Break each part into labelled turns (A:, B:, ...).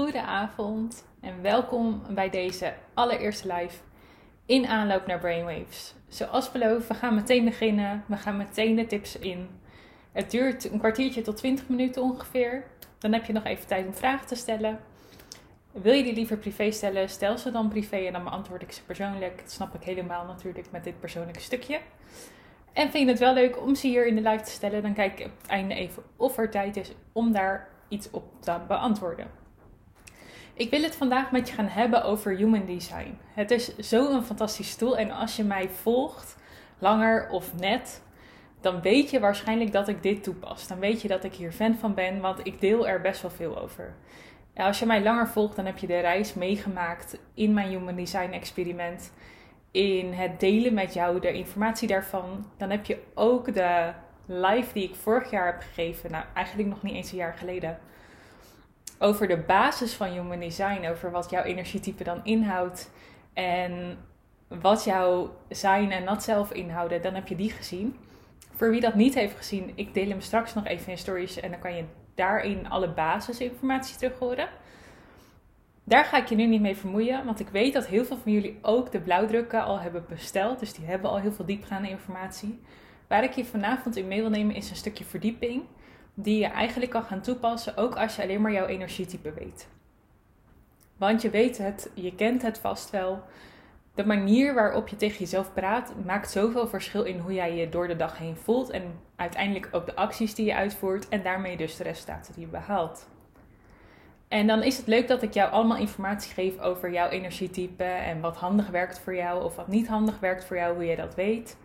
A: Goedenavond en welkom bij deze allereerste live in aanloop naar Brainwaves. Zoals beloofd, we gaan meteen beginnen. We gaan meteen de tips in. Het duurt een kwartiertje tot 20 minuten ongeveer. Dan heb je nog even tijd om vragen te stellen. Wil je die liever privé stellen, stel ze dan privé en dan beantwoord ik ze persoonlijk. Dat snap ik helemaal natuurlijk met dit persoonlijke stukje. En vind je het wel leuk om ze hier in de live te stellen, dan kijk ik op het einde even of er tijd is om daar iets op te beantwoorden. Ik wil het vandaag met je gaan hebben over human design. Het is zo'n fantastisch tool en als je mij volgt, langer of net, dan weet je waarschijnlijk dat ik dit toepas. Dan weet je dat ik hier fan van ben, want ik deel er best wel veel over. als je mij langer volgt, dan heb je de reis meegemaakt in mijn human design experiment. In het delen met jou de informatie daarvan. Dan heb je ook de live die ik vorig jaar heb gegeven, nou eigenlijk nog niet eens een jaar geleden over de basis van Human Design, over wat jouw energietype dan inhoudt en wat jouw zijn en not zelf inhouden, dan heb je die gezien. Voor wie dat niet heeft gezien, ik deel hem straks nog even in stories en dan kan je daarin alle basisinformatie terug horen. Daar ga ik je nu niet mee vermoeien, want ik weet dat heel veel van jullie ook de blauwdrukken al hebben besteld. Dus die hebben al heel veel diepgaande informatie. Waar ik je vanavond in mee wil nemen is een stukje verdieping die je eigenlijk kan gaan toepassen, ook als je alleen maar jouw energietype weet. Want je weet het, je kent het vast wel. De manier waarop je tegen jezelf praat maakt zoveel verschil in hoe jij je door de dag heen voelt en uiteindelijk ook de acties die je uitvoert en daarmee dus de resultaten die je behaalt. En dan is het leuk dat ik jou allemaal informatie geef over jouw energietype en wat handig werkt voor jou of wat niet handig werkt voor jou, hoe je dat weet.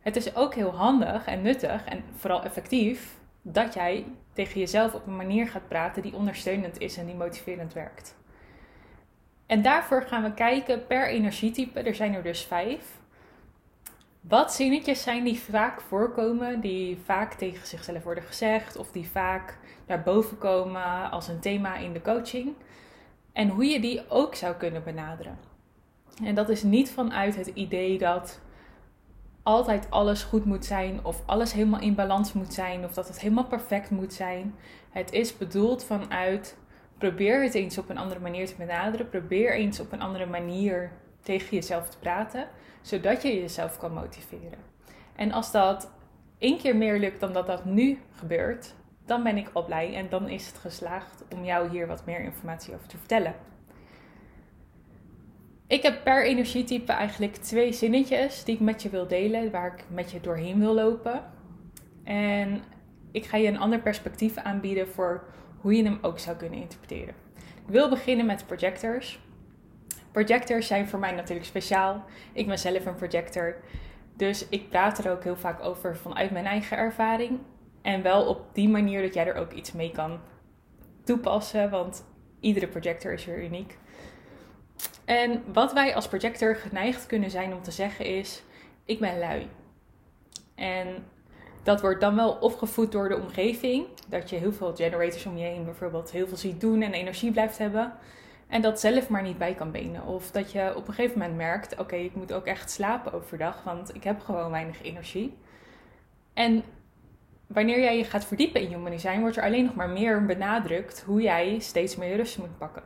A: Het is ook heel handig en nuttig en vooral effectief dat jij tegen jezelf op een manier gaat praten die ondersteunend is en die motiverend werkt. En daarvoor gaan we kijken per energietype. Er zijn er dus vijf. Wat zinnetjes zijn die vaak voorkomen, die vaak tegen zichzelf worden gezegd of die vaak naar boven komen als een thema in de coaching? En hoe je die ook zou kunnen benaderen. En dat is niet vanuit het idee dat altijd alles goed moet zijn of alles helemaal in balans moet zijn of dat het helemaal perfect moet zijn. Het is bedoeld vanuit probeer het eens op een andere manier te benaderen. Probeer eens op een andere manier tegen jezelf te praten, zodat je jezelf kan motiveren. En als dat één keer meer lukt dan dat dat nu gebeurt, dan ben ik al blij en dan is het geslaagd om jou hier wat meer informatie over te vertellen. Ik heb per energietype eigenlijk twee zinnetjes die ik met je wil delen, waar ik met je doorheen wil lopen. En ik ga je een ander perspectief aanbieden voor hoe je hem ook zou kunnen interpreteren. Ik wil beginnen met projectors. Projectors zijn voor mij natuurlijk speciaal. Ik ben zelf een projector. Dus ik praat er ook heel vaak over vanuit mijn eigen ervaring. En wel op die manier dat jij er ook iets mee kan toepassen. Want iedere projector is weer uniek. En wat wij als projector geneigd kunnen zijn om te zeggen is: ik ben lui. En dat wordt dan wel opgevoed door de omgeving. Dat je heel veel generators om je heen bijvoorbeeld heel veel ziet doen en energie blijft hebben. En dat zelf maar niet bij kan benen. Of dat je op een gegeven moment merkt: oké, ik moet ook echt slapen overdag, want ik heb gewoon weinig energie. En wanneer jij je gaat verdiepen in human design, wordt er alleen nog maar meer benadrukt hoe jij steeds meer rust moet pakken.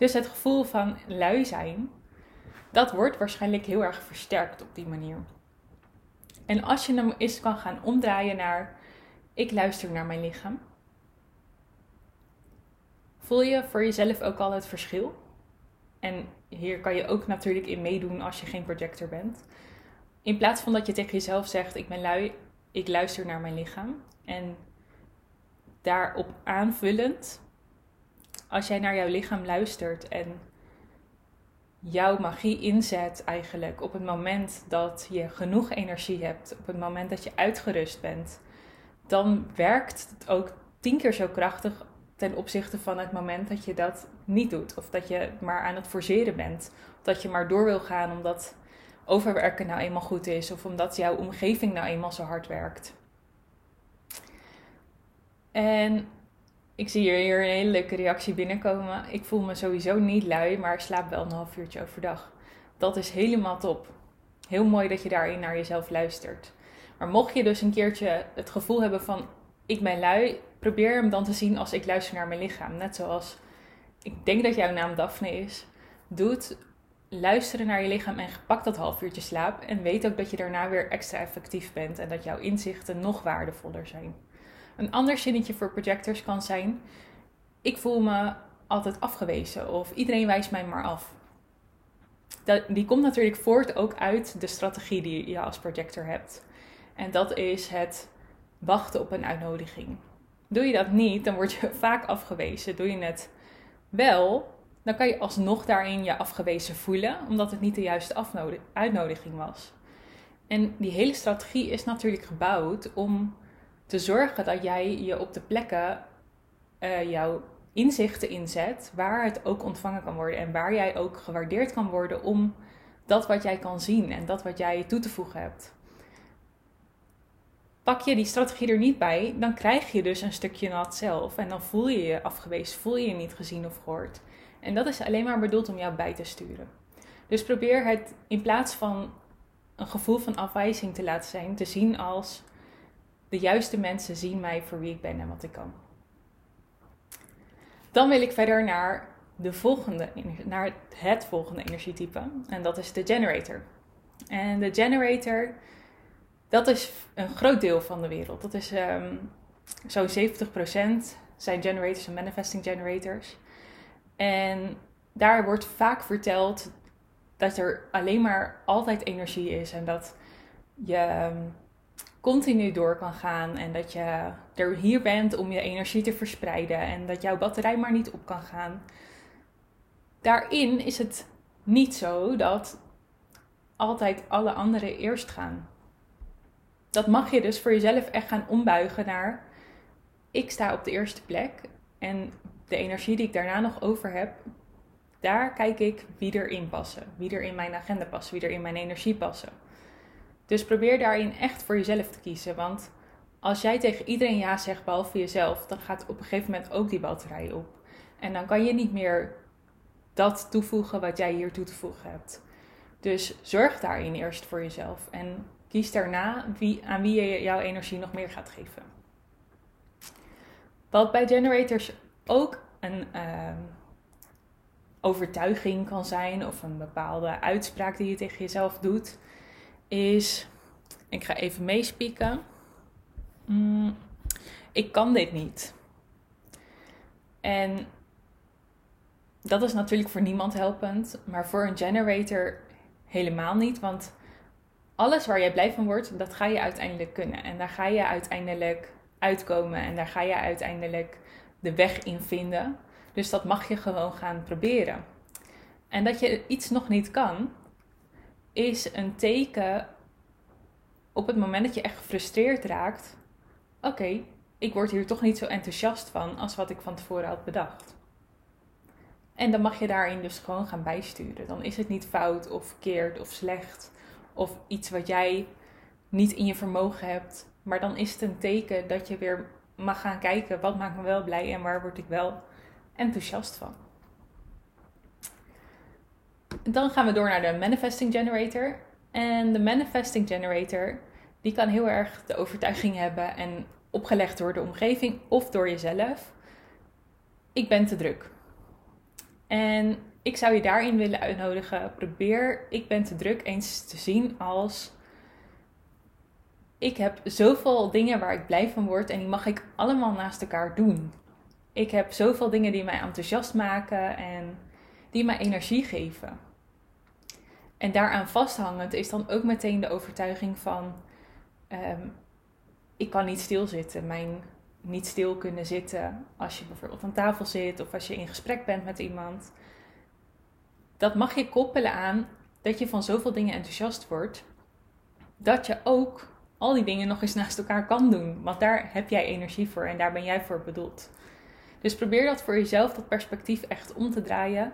A: Dus het gevoel van lui zijn, dat wordt waarschijnlijk heel erg versterkt op die manier. En als je hem eens kan gaan omdraaien naar ik luister naar mijn lichaam. Voel je voor jezelf ook al het verschil? En hier kan je ook natuurlijk in meedoen als je geen projector bent. In plaats van dat je tegen jezelf zegt: Ik ben lui, ik luister naar mijn lichaam. En daarop aanvullend als jij naar jouw lichaam luistert en jouw magie inzet eigenlijk op het moment dat je genoeg energie hebt, op het moment dat je uitgerust bent, dan werkt het ook tien keer zo krachtig ten opzichte van het moment dat je dat niet doet. Of dat je maar aan het forceren bent. Of dat je maar door wil gaan omdat overwerken nou eenmaal goed is. Of omdat jouw omgeving nou eenmaal zo hard werkt. En ik zie hier, een hele leuke reactie binnenkomen. Ik voel me sowieso niet lui, maar ik slaap wel een half uurtje overdag. Dat is helemaal top. Heel mooi dat je daarin naar jezelf luistert. Maar mocht je dus een keertje het gevoel hebben van ik ben lui, probeer hem dan te zien als ik luister naar mijn lichaam. Net zoals ik denk dat jouw naam Daphne is, doet, luisteren naar je lichaam en pak dat half uurtje slaap. En weet ook dat je daarna weer extra effectief bent en dat jouw inzichten nog waardevoller zijn. Een ander zinnetje voor projectors kan zijn: Ik voel me altijd afgewezen of iedereen wijst mij maar af. Dat, die komt natuurlijk voort ook uit de strategie die je als projector hebt. En dat is het wachten op een uitnodiging. Doe je dat niet, dan word je vaak afgewezen. Doe je het wel, dan kan je alsnog daarin je afgewezen voelen, omdat het niet de juiste uitnodiging was. En die hele strategie is natuurlijk gebouwd om te zorgen dat jij je op de plekken uh, jouw inzichten inzet, waar het ook ontvangen kan worden en waar jij ook gewaardeerd kan worden om dat wat jij kan zien en dat wat jij toe te voegen hebt. Pak je die strategie er niet bij, dan krijg je dus een stukje nat zelf en dan voel je je afgewezen, voel je je niet gezien of gehoord. En dat is alleen maar bedoeld om jou bij te sturen. Dus probeer het in plaats van een gevoel van afwijzing te laten zijn, te zien als de juiste mensen zien mij voor wie ik ben en wat ik kan. Dan wil ik verder naar, de volgende, naar het volgende energietype. En dat is de generator. En de generator, dat is een groot deel van de wereld. Dat is um, zo'n 70% zijn generators en manifesting generators. En daar wordt vaak verteld dat er alleen maar altijd energie is en dat je ehm, continu door kan gaan en dat je er hier bent om je energie te verspreiden en dat jouw batterij maar niet op kan gaan. Daarin is het niet zo dat altijd alle anderen eerst gaan. Dat mag je dus voor jezelf echt gaan ombuigen naar ik sta op de eerste plek en de energie die ik daarna nog over heb, daar kijk ik wie erin passen, wie er in mijn agenda passen, wie er in mijn energie passen. Dus probeer daarin echt voor jezelf te kiezen. Want als jij tegen iedereen ja zegt, behalve jezelf, dan gaat op een gegeven moment ook die batterij op. En dan kan je niet meer dat toevoegen wat jij hier toe te voegen hebt. Dus zorg daarin eerst voor jezelf. En kies daarna wie, aan wie je jouw energie nog meer gaat geven. Wat bij generators ook een uh, overtuiging kan zijn of een bepaalde uitspraak die je tegen jezelf doet, is, ik ga even meespieken. Mm, ik kan dit niet. En dat is natuurlijk voor niemand helpend, maar voor een generator helemaal niet, want alles waar jij blij van wordt, dat ga je uiteindelijk kunnen. En daar ga je uiteindelijk uitkomen en daar ga je uiteindelijk de weg in vinden. Dus dat mag je gewoon gaan proberen. En dat je iets nog niet kan, is een teken op het moment dat je echt gefrustreerd raakt. Oké, ik word hier toch niet zo enthousiast van als wat ik van tevoren had bedacht. En dan mag je daarin dus gewoon gaan bijsturen. Dan is het niet fout of verkeerd of slecht of iets wat jij niet in je vermogen hebt. Maar dan is het een teken dat je weer mag gaan kijken wat maakt me wel blij en waar word ik wel enthousiast van. Dan gaan we door naar de Manifesting Generator. En de Manifesting Generator, die kan heel erg de overtuiging hebben en opgelegd door de omgeving of door jezelf. Ik ben te druk. En ik zou je daarin willen uitnodigen. Probeer ik ben te druk eens te zien als ik heb zoveel dingen waar ik blij van word en die mag ik allemaal naast elkaar doen. Ik heb zoveel dingen die mij enthousiast maken en die mij energie geven. En daaraan vasthangend is dan ook meteen de overtuiging van: ehm, ik kan niet stilzitten. Mijn niet stil kunnen zitten als je bijvoorbeeld aan tafel zit of als je in gesprek bent met iemand. Dat mag je koppelen aan dat je van zoveel dingen enthousiast wordt, dat je ook al die dingen nog eens naast elkaar kan doen. Want daar heb jij energie voor en daar ben jij voor bedoeld. Dus probeer dat voor jezelf, dat perspectief echt om te draaien.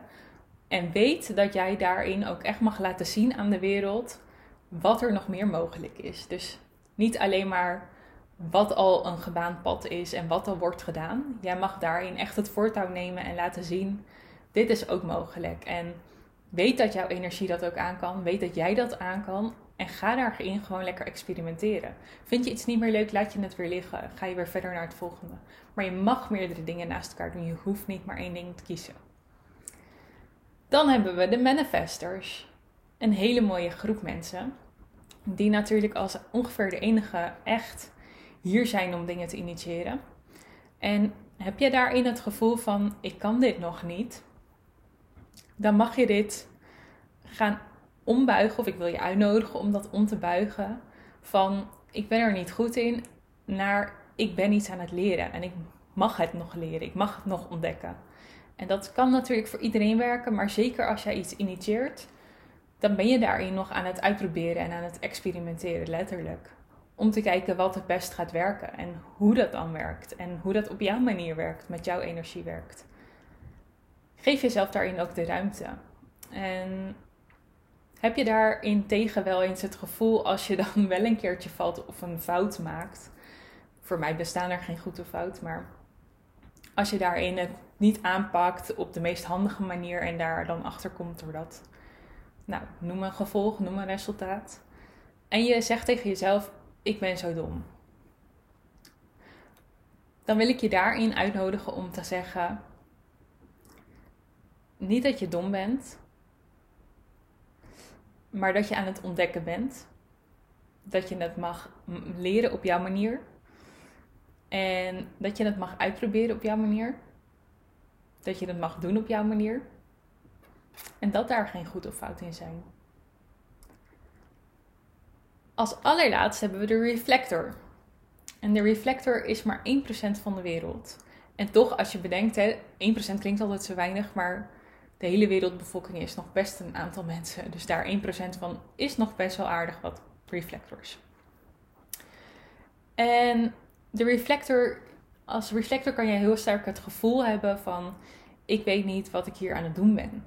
A: En weet dat jij daarin ook echt mag laten zien aan de wereld wat er nog meer mogelijk is. Dus niet alleen maar wat al een gebaand pad is en wat al wordt gedaan. Jij mag daarin echt het voortouw nemen en laten zien: dit is ook mogelijk. En weet dat jouw energie dat ook aan kan. Weet dat jij dat aan kan. En ga daarin gewoon lekker experimenteren. Vind je iets niet meer leuk, laat je het weer liggen. Ga je weer verder naar het volgende. Maar je mag meerdere dingen naast elkaar doen. Je hoeft niet maar één ding te kiezen. Dan hebben we de manifestors. Een hele mooie groep mensen. Die natuurlijk als ongeveer de enige echt hier zijn om dingen te initiëren. En heb je daarin het gevoel van: ik kan dit nog niet? Dan mag je dit gaan ombuigen, of ik wil je uitnodigen om dat om te buigen. Van ik ben er niet goed in, naar ik ben iets aan het leren en ik mag het nog leren, ik mag het nog ontdekken. En dat kan natuurlijk voor iedereen werken, maar zeker als jij iets initieert, dan ben je daarin nog aan het uitproberen en aan het experimenteren, letterlijk. Om te kijken wat het best gaat werken en hoe dat dan werkt en hoe dat op jouw manier werkt, met jouw energie werkt. Geef jezelf daarin ook de ruimte. En heb je daarin tegen wel eens het gevoel als je dan wel een keertje valt of een fout maakt? Voor mij bestaan er geen goed of fout, maar als je daarin het niet aanpakt op de meest handige manier en daar dan achter komt door dat, nou, noem een gevolg, noem een resultaat. En je zegt tegen jezelf: Ik ben zo dom. Dan wil ik je daarin uitnodigen om te zeggen: Niet dat je dom bent, maar dat je aan het ontdekken bent. Dat je het mag leren op jouw manier. En dat je het mag uitproberen op jouw manier. Dat je het mag doen op jouw manier. En dat daar geen goed of fout in zijn. Als allerlaatste hebben we de reflector. En de reflector is maar 1% van de wereld. En toch, als je bedenkt, hè, 1% klinkt altijd zo weinig, maar de hele wereldbevolking is nog best een aantal mensen. Dus daar 1% van is nog best wel aardig wat reflectors. En de reflector, als reflector kan je heel sterk het gevoel hebben van: ik weet niet wat ik hier aan het doen ben.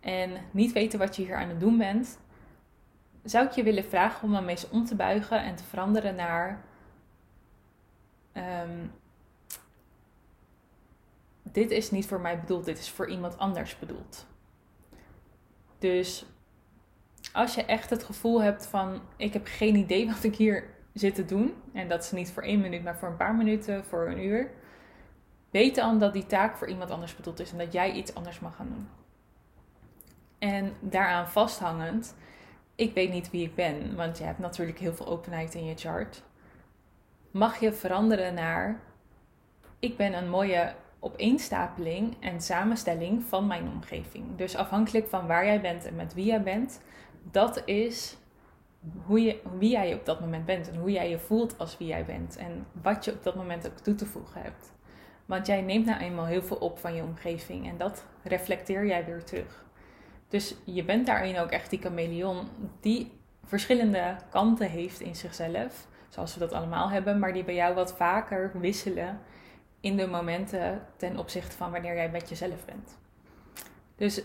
A: En niet weten wat je hier aan het doen bent, zou ik je willen vragen om dan eens om te buigen en te veranderen naar. Ehm, dit is niet voor mij bedoeld, dit is voor iemand anders bedoeld. Dus als je echt het gevoel hebt van ik heb geen idee wat ik hier zit te doen, en dat is niet voor één minuut, maar voor een paar minuten, voor een uur, weet dan dat die taak voor iemand anders bedoeld is en dat jij iets anders mag gaan doen. En daaraan vasthangend, ik weet niet wie ik ben, want je hebt natuurlijk heel veel openheid in je chart. Mag je veranderen naar ik ben een mooie opeenstapeling en samenstelling van mijn omgeving. Dus afhankelijk van waar jij bent en met wie jij bent, dat is hoe je, wie jij op dat moment bent en hoe jij je voelt als wie jij bent en wat je op dat moment ook toe te voegen hebt. Want jij neemt nou eenmaal heel veel op van je omgeving en dat reflecteer jij weer terug. Dus je bent daarin ook echt die chameleon die verschillende kanten heeft in zichzelf, zoals we dat allemaal hebben, maar die bij jou wat vaker wisselen in de momenten ten opzichte van wanneer jij met jezelf bent. Dus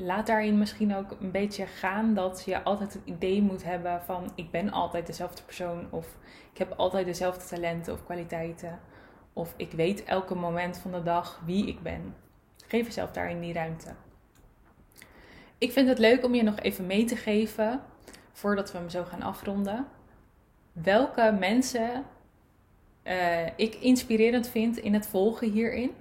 A: laat daarin misschien ook een beetje gaan dat je altijd het idee moet hebben van ik ben altijd dezelfde persoon of ik heb altijd dezelfde talenten of kwaliteiten of ik weet elke moment van de dag wie ik ben. Geef jezelf daarin die ruimte. Ik vind het leuk om je nog even mee te geven voordat we hem zo gaan afronden. Welke mensen uh, ik inspirerend vind in het volgen hierin.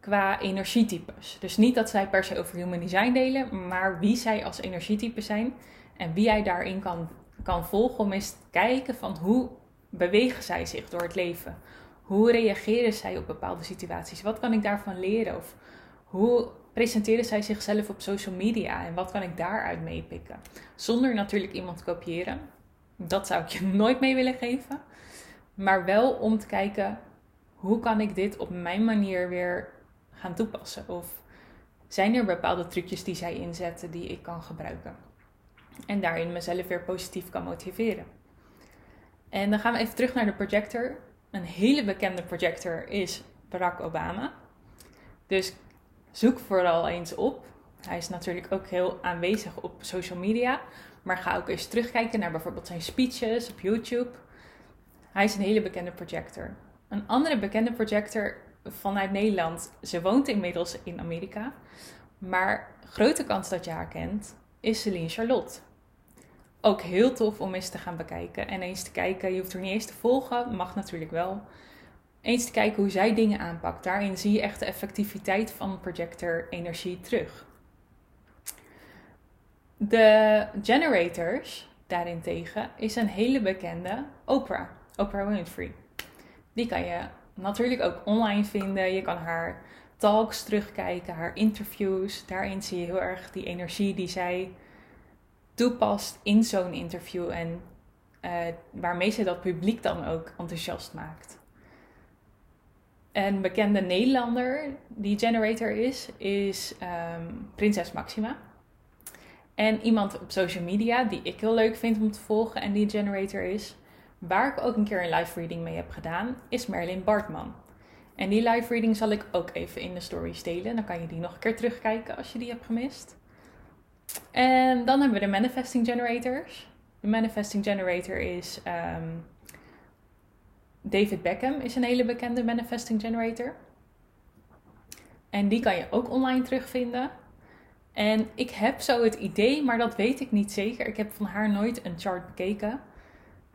A: Qua energietypes. Dus niet dat zij per se over human design delen, maar wie zij als energietype zijn. En wie jij daarin kan, kan volgen om eens te kijken van hoe bewegen zij zich door het leven. Hoe reageren zij op bepaalde situaties? Wat kan ik daarvan leren? Of hoe presenteren zij zichzelf op social media? En wat kan ik daaruit meepikken? Zonder natuurlijk iemand kopiëren. Dat zou ik je nooit mee willen geven. Maar wel om te kijken, hoe kan ik dit op mijn manier weer gaan toepassen? Of zijn er bepaalde trucjes die zij inzetten die ik kan gebruiken? En daarin mezelf weer positief kan motiveren. En dan gaan we even terug naar de projector. Een hele bekende projector is Barack Obama. Dus zoek vooral eens op. Hij is natuurlijk ook heel aanwezig op social media. Maar ga ook eens terugkijken naar bijvoorbeeld zijn speeches op YouTube. Hij is een hele bekende projector. Een andere bekende projector vanuit Nederland, ze woont inmiddels in Amerika, maar grote kans dat je haar kent, is Celine Charlotte. Ook heel tof om eens te gaan bekijken en eens te kijken, je hoeft er niet eens te volgen, mag natuurlijk wel. Eens te kijken hoe zij dingen aanpakt. Daarin zie je echt de effectiviteit van projector energie terug. De generators, daarentegen, is een hele bekende Oprah. Oprah Winfrey. Die kan je natuurlijk ook online vinden. Je kan haar talks terugkijken, haar interviews. Daarin zie je heel erg die energie die zij toepast in zo'n interview en uh, waarmee ze dat publiek dan ook enthousiast maakt. Een bekende Nederlander die generator is, is um, Prinses Maxima. En iemand op social media die ik heel leuk vind om te volgen en die generator is, waar ik ook een keer een live reading mee heb gedaan, is Merlin Bartman. En die live reading zal ik ook even in de story delen. Dan kan je die nog een keer terugkijken als je die hebt gemist. En dan hebben we de Manifesting Generators. De Manifesting Generator is um, David Beckham is een hele bekende Manifesting Generator. En die kan je ook online terugvinden. En ik heb zo het idee, maar dat weet ik niet zeker. Ik heb van haar nooit een chart bekeken.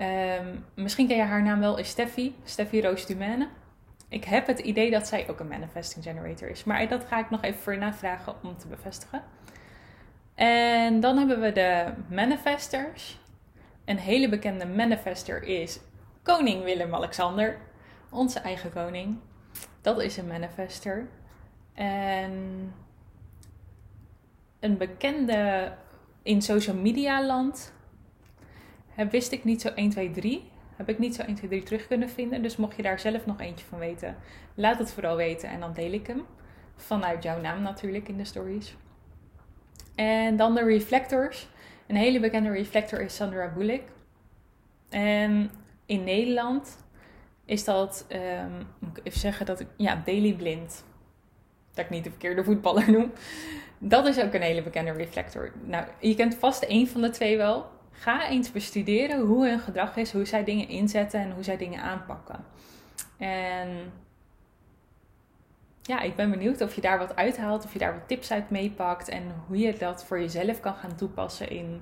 A: Um, misschien ken je haar naam wel, is Steffi. Steffi Roos Dumane. Ik heb het idee dat zij ook een manifesting generator is. Maar dat ga ik nog even voor navragen om te bevestigen. En dan hebben we de manifestors. Een hele bekende manifester is koning Willem-Alexander. Onze eigen koning. Dat is een manifester. En een bekende in social media land wist ik niet zo 1, 2, 3. Heb ik niet zo 1, 2, 3 terug kunnen vinden. Dus mocht je daar zelf nog eentje van weten, laat het vooral weten en dan deel ik hem. Vanuit jouw naam natuurlijk in de stories. En dan de reflectors. Een hele bekende reflector is Sandra Bullock. En in Nederland is dat, um, moet ik even zeggen dat ik, ja, Daily Blind. Dat ik niet de verkeerde voetballer noem. Dat is ook een hele bekende reflector. Nou, je kent vast één van de twee wel. Ga eens bestuderen hoe hun gedrag is, hoe zij dingen inzetten en hoe zij dingen aanpakken. En ja, ik ben benieuwd of je daar wat uithaalt, of je daar wat tips uit meepakt en hoe je dat voor jezelf kan gaan toepassen in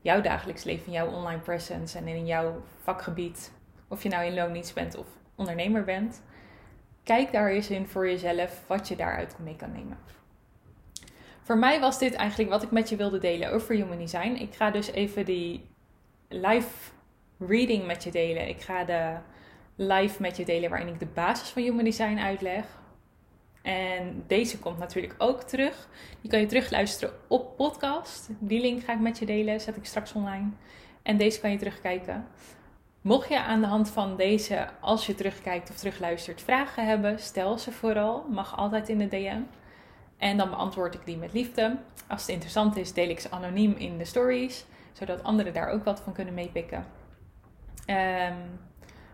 A: jouw dagelijks leven, jouw online presence en in jouw vakgebied. Of je nou in loondienst bent of ondernemer bent. Kijk daar eens in voor jezelf wat je daaruit mee kan nemen. Voor mij was dit eigenlijk wat ik met je wilde delen over Human Design. Ik ga dus even die live reading met je delen. Ik ga de live met je delen waarin ik de basis van Human Design uitleg. En deze komt natuurlijk ook terug. Die kan je terugluisteren op podcast. Die link ga ik met je delen, zet ik straks online. En deze kan je terugkijken. Mocht je aan de hand van deze, als je terugkijkt of terugluistert, vragen hebben, stel ze vooral. Mag altijd in de DM. En dan beantwoord ik die met liefde. Als het interessant is, deel ik ze anoniem in de stories, zodat anderen daar ook wat van kunnen meepikken. Um,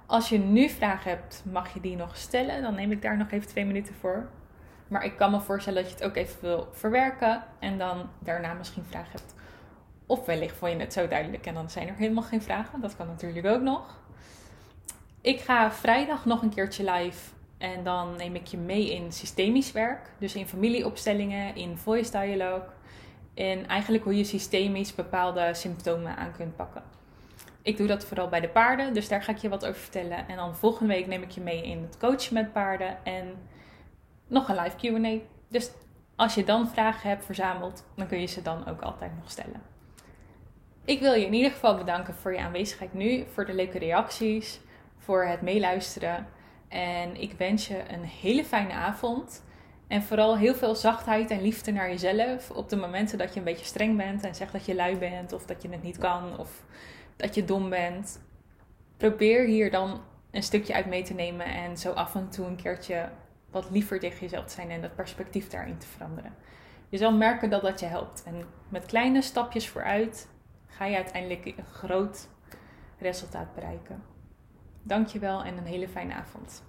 A: als je nu vragen hebt, mag je die nog stellen. Dan neem ik daar nog even twee minuten voor. Maar ik kan me voorstellen dat je het ook even wil verwerken en dan daarna misschien vragen hebt. Of wellicht vond je het zo duidelijk en dan zijn er helemaal geen vragen. Dat kan natuurlijk ook nog. Ik ga vrijdag nog een keertje live en dan neem ik je mee in systemisch werk. Dus in familieopstellingen, in voice dialogue. En eigenlijk hoe je systemisch bepaalde symptomen aan kunt pakken. Ik doe dat vooral bij de paarden, dus daar ga ik je wat over vertellen. En dan volgende week neem ik je mee in het coachen met paarden en nog een live QA. Dus als je dan vragen hebt verzameld, dan kun je ze dan ook altijd nog stellen. Ik wil je in ieder geval bedanken voor je aanwezigheid nu, voor de leuke reacties, voor het meeluisteren. En ik wens je een hele fijne avond. En vooral heel veel zachtheid en liefde naar jezelf. Op de momenten dat je een beetje streng bent en zegt dat je lui bent of dat je het niet kan of dat je dom bent. Probeer hier dan een stukje uit mee te nemen en zo af en toe een keertje wat liever tegen jezelf te zijn en dat perspectief daarin te veranderen. Je zal merken dat dat je helpt. En met kleine stapjes vooruit ga je uiteindelijk een groot resultaat bereiken. Dankjewel en een hele fijne avond.